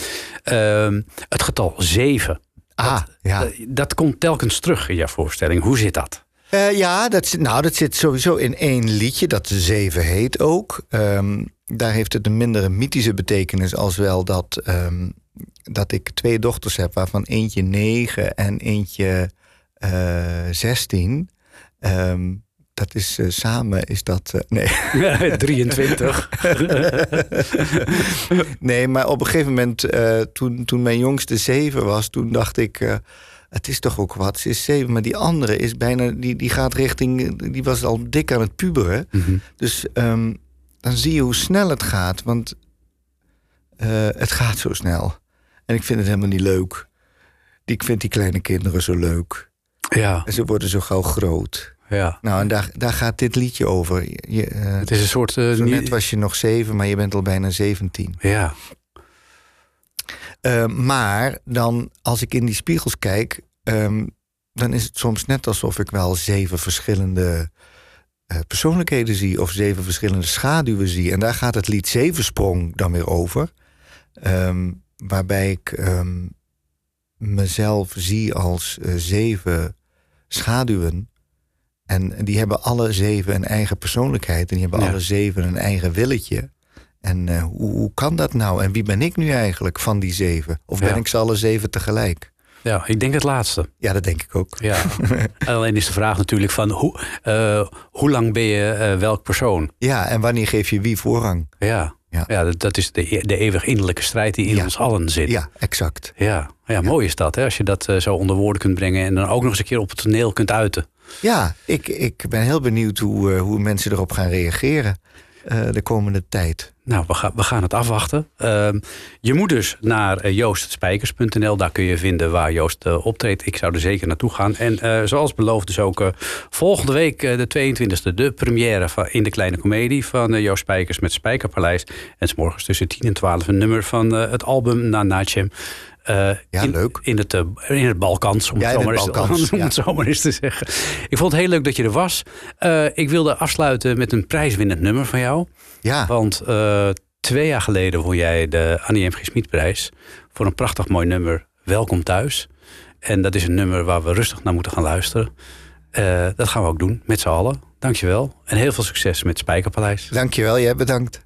Ehm, het getal 7. Ah, ja. Dat, dat komt telkens terug in jouw voorstelling. Hoe zit dat? Ja, dat, zit- nou, dat zit sowieso in één liedje, dat Zeven heet ook. Ehm, daar heeft het een mindere mythische betekenis als wel dat, ehm, dat ik twee dochters heb, waarvan eentje negen en eentje zestien. Dat is eh, samen, is dat. eh, nee. 23. nee, maar op een gegeven moment, eh, toen, toen mijn jongste zeven was, toen dacht ik. het is toch ook wat. Ze is zeven, maar die andere is bijna. Die, die gaat richting. Die was al dik aan het puberen. Mhm. Dus ehm, dan zie je hoe snel het gaat. Want het gaat zo snel. En ik vind het helemaal niet leuk. Ik vind die kleine kinderen zo leuk. Ja, En ze worden zo gauw groot. Ja. Nou, en daar, daar gaat dit liedje over. Je, eh, Het is een soort... eh, net was je nog zeven, maar je bent al bijna zeventien. Ja, Eh, maar dan, als ik in die spiegels kijk, ehm, dan is het soms net alsof ik wel zeven verschillende persoonlijkheden zie of zeven verschillende schaduwen zie. En daar gaat het lied Zevensprong dan weer over. Ehm, waarbij ik ehm, mezelf zie als zeven schaduwen. En die hebben alle zeven een eigen persoonlijkheid. En die hebben Ja. alle zeven een eigen willetje. En eh, hoe, hoe kan dat nou? En wie ben ik nu eigenlijk van die zeven? Of ben Ja. ik ze alle zeven tegelijk? Ja, ik denk het laatste. Ja, dat denk ik ook. Ja. Alleen is de vraag natuurlijk van hoe, eh, hoe lang ben je eh, welk persoon? Ja, en wanneer geef je wie voorrang? Ja, ja. Ja. dat, dat is de, de eeuwig innerlijke strijd die in Ja. ons allen zit. Ja, exact. Ja, ja, mooi is dat, hè? als je dat zo onder woorden kunt brengen en dan ook nog eens een keer op het toneel kunt uiten. Ja, ik, ik ben heel benieuwd hoe, eh, hoe mensen erop gaan reageren eh, de komende tijd. Nou, we, gaan we gaan het afwachten. Ehm, je moet dus naar eh, joostspijkers.nl. Daar kun je vinden waar Joost optreedt. Ik zou er zeker naartoe gaan. En zoals beloofd dus ook volgende week de 22e... de première van, in de Kleine Comedie van Joost Spijkers met Spijkerpaleis. En 's morgens tussen 10 en 12 een nummer van het album Na Natchem. Eh, Ja, in, leuk. In het, eh, in het Balkans, om, Ja, het, zo maar eens, Balkans, om ja. het zo maar eens te zeggen. Ik vond het heel leuk dat je er was. Eh, ik wilde afsluiten met een prijswinnend nummer van jou. Ja, Want eh, twee jaar geleden won jij de Annie M. G. Smitprijs voor een prachtig mooi nummer, Welkom Thuis. En dat is een nummer waar we rustig naar moeten gaan luisteren. Eh, dat gaan we ook doen, met z'n allen. Dankjewel. En heel veel succes met Spijkerpaleis. dankjewel. Jij bedankt.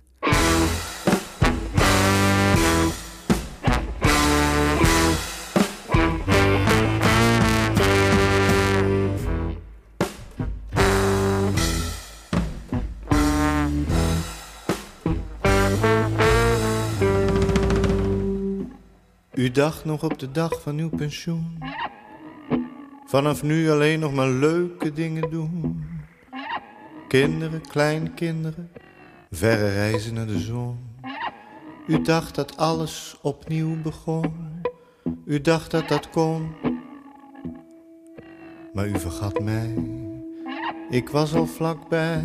Dacht nog op de dag van uw pensioen. Vanaf nu alleen nog maar leuke dingen doen. Kinderen, kleinkinderen, verre reizen naar de zon. U dacht dat alles opnieuw begon. U dacht dat dat kon. Maar u vergat mij. Ik was al vlakbij.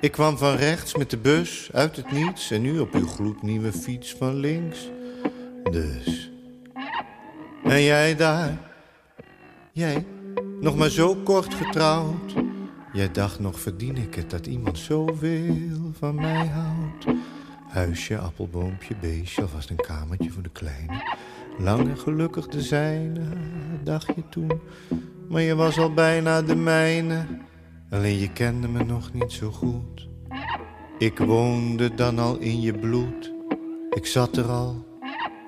Ik kwam van rechts met de bus uit het niets. En nu op uw gloednieuwe fiets van links. Dus. En jij daar, jij, nog maar zo kort getrouwd. Jij dacht nog, verdien ik het dat iemand zoveel van mij houdt. Huisje, appelboompje, beestje, alvast een kamertje voor de kleine. Lang en gelukkig de zijne, dacht je toen. Maar je was al bijna de mijne. Alleen je kende me nog niet zo goed. Ik woonde dan al in je bloed. Ik zat er al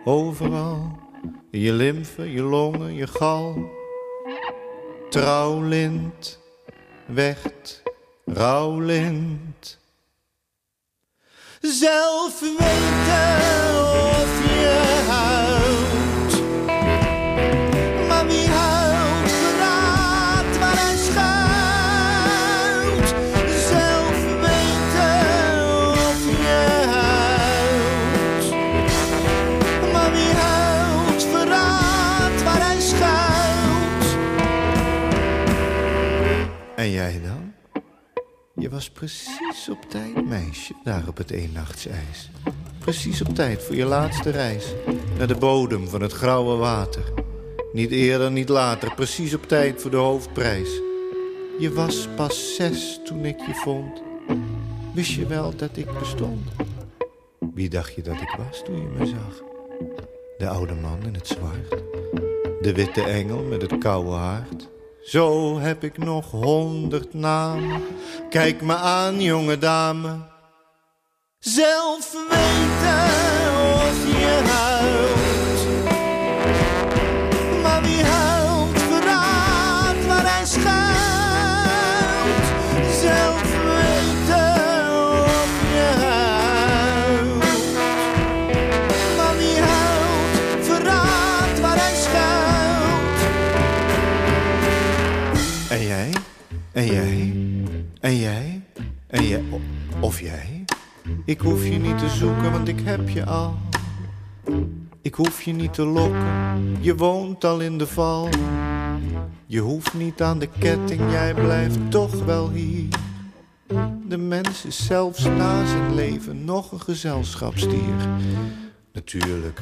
overal. Je lymfe, je longen, je gal. Trouwlint, wecht, rouwlint. Zelf weten of je op het eennachtsijs. Precies op tijd voor je laatste reis. Naar de bodem van het grauwe water. Niet eerder, niet later, precies op tijd voor de hoofdprijs. Je was pas zes toen ik je vond. Wist je wel dat ik bestond? Wie dacht je dat ik was toen je me zag? De oude man in het zwart. De witte engel met het koude hart. Zo heb ik nog honderd namen. Kijk me aan, jonge dame. Zelf weten of je huilt. Maar wie huilt, verraadt waar hij schuilt. Zelf weten of je huilt. Maar wie huilt, verraadt waar hij schuilt. En jij? En jij? En jij? En jij? Of jij? Ik hoef je niet te zoeken, want ik heb je al. Ik hoef je niet te lokken, je woont al in de val. Je hoeft niet aan de ketting, jij blijft toch wel hier. De mens is zelfs na zijn leven nog een gezelschapsdier. Natuurlijk,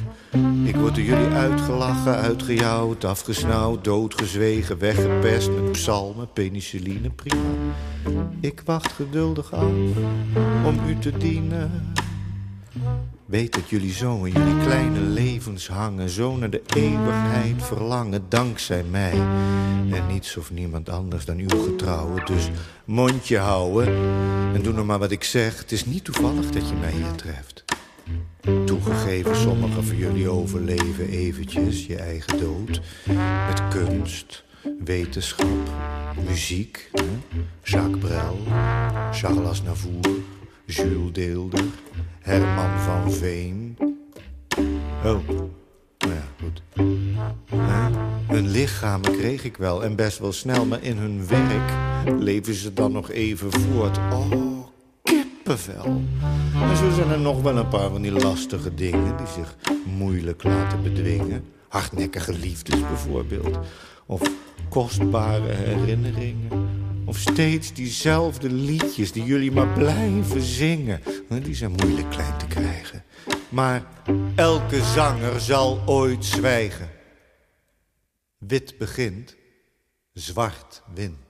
ik word door jullie uitgelachen, uitgejouwd, afgesnauwd, doodgezwegen, weggepest met psalmen, penicilline, prima. Ik wacht geduldig af om u te dienen. Weet dat jullie zo in jullie kleine levens hangen, zo naar de eeuwigheid verlangen, dankzij mij. En niets of niemand anders dan uw getrouwe. Dus mondje houden en doe nog maar wat ik zeg. Het is niet toevallig dat je mij hier treft. Toegegeven, sommigen van jullie overleven eventjes je eigen dood. Met kunst, wetenschap, muziek. Hè? Jacques Brel, Charles Aznavour, Jules Deelder, Herman van Veen. Oh, nou ja, goed. Hun lichamen kreeg ik wel en best wel snel, maar in hun werk leven ze dan nog even voort. Oh, kippenvel. En zo zijn er nog wel een paar van die lastige dingen die zich moeilijk laten bedwingen. Hardnekkige liefdes bijvoorbeeld. Of kostbare herinneringen. Of steeds diezelfde liedjes die jullie maar blijven zingen. Die zijn moeilijk klein te krijgen. Maar elke zanger zal ooit zwijgen. Wit begint, zwart wint.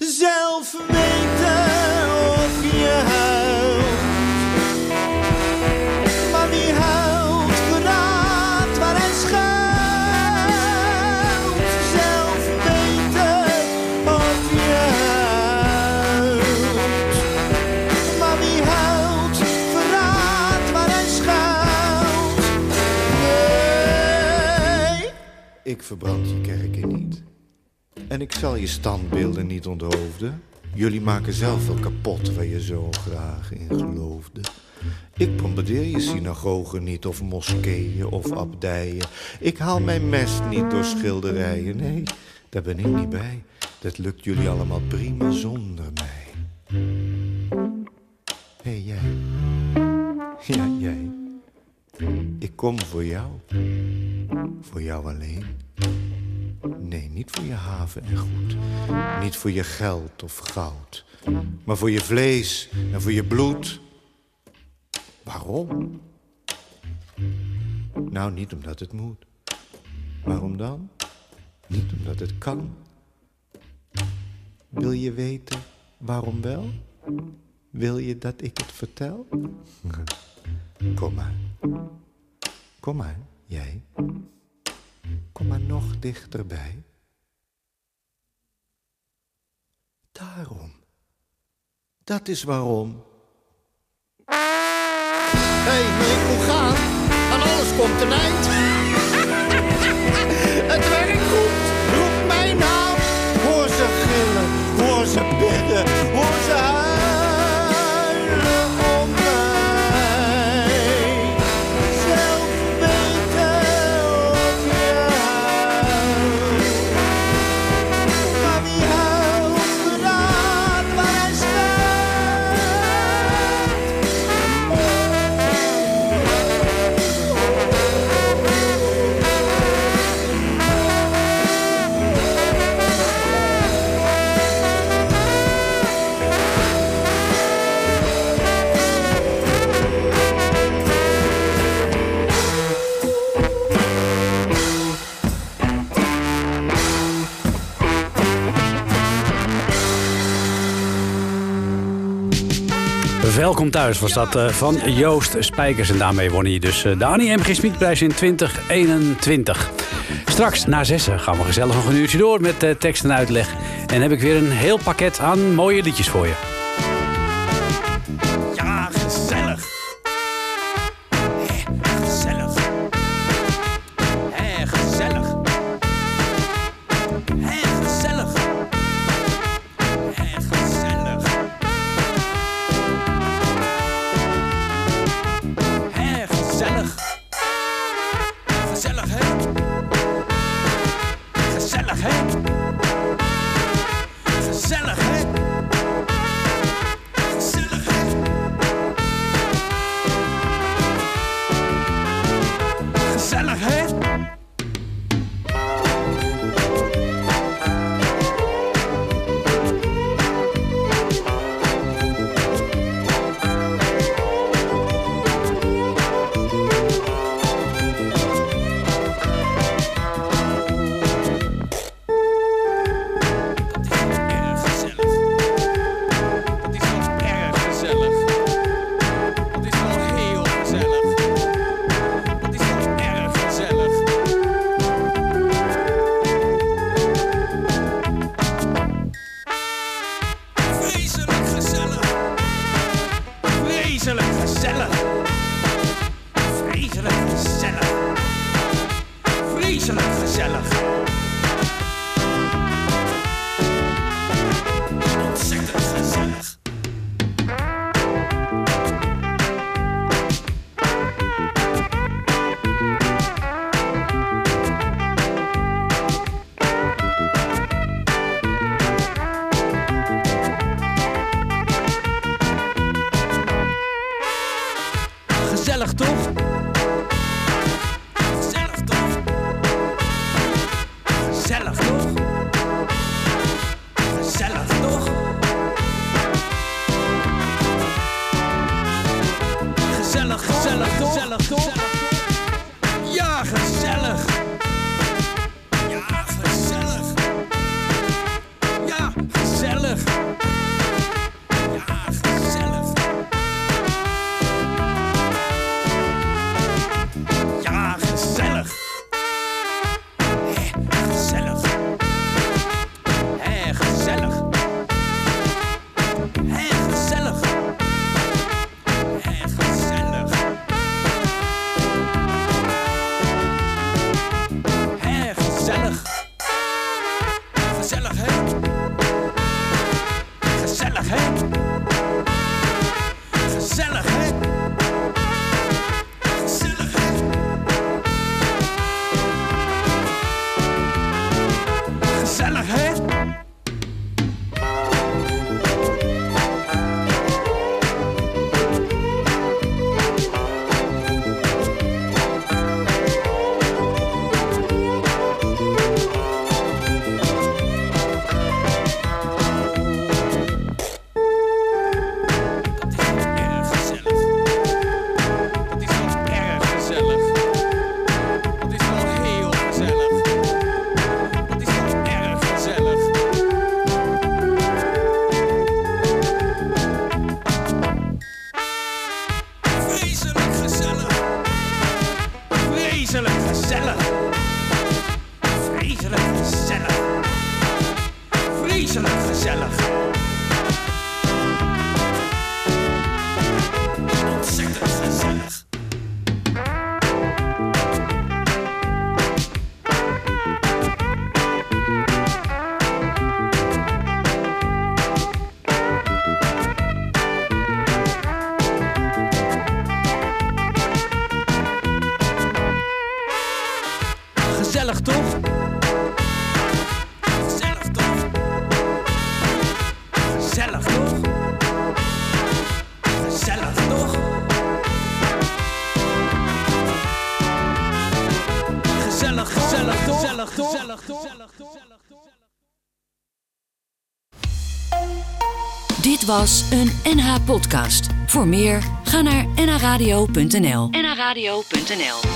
Zelf weten of je huilt. Maar wie huilt, verraadt waar hij schuilt. Zelf weten of je huilt. Maar wie huilt, verraadt waar hij schuilt. Nee, ik verbrand je kerken niet. En ik zal je standbeelden niet onthoofden. Jullie maken zelf wel kapot waar je zo graag in geloofde. Ik bombardeer je synagogen niet, of moskeeën of abdijen. Ik haal mijn mest niet door schilderijen. Nee, daar ben ik niet bij. Dat lukt jullie allemaal prima zonder mij. Hé, hey, jij. Ja, jij. Ik kom voor jou. Voor jou alleen. Nee, niet voor je haven en goed. Niet voor je geld of goud. Maar voor je vlees en voor je bloed. Waarom? Nou, niet omdat het moet. Waarom dan? Niet omdat het kan. Wil je weten waarom wel? Wil je dat ik het vertel? Kom maar. Kom maar, jij. Kom maar nog dichterbij. Daarom. Dat is waarom. Hé, hey, ik moet gaan. Aan alles komt een eind. het werkt Welkom thuis was dat eh, van Joost Spijkers. En daarmee won hij dus eh, de Annie M. G. Smitprijs in 2021. Straks na zessen gaan we gezellig nog een uurtje door met eh, tekst en uitleg. En heb ik weer een heel pakket aan mooie liedjes voor je. Was een NH-podcast. Voor meer, ga naar nhradio.nl. nhradio.nl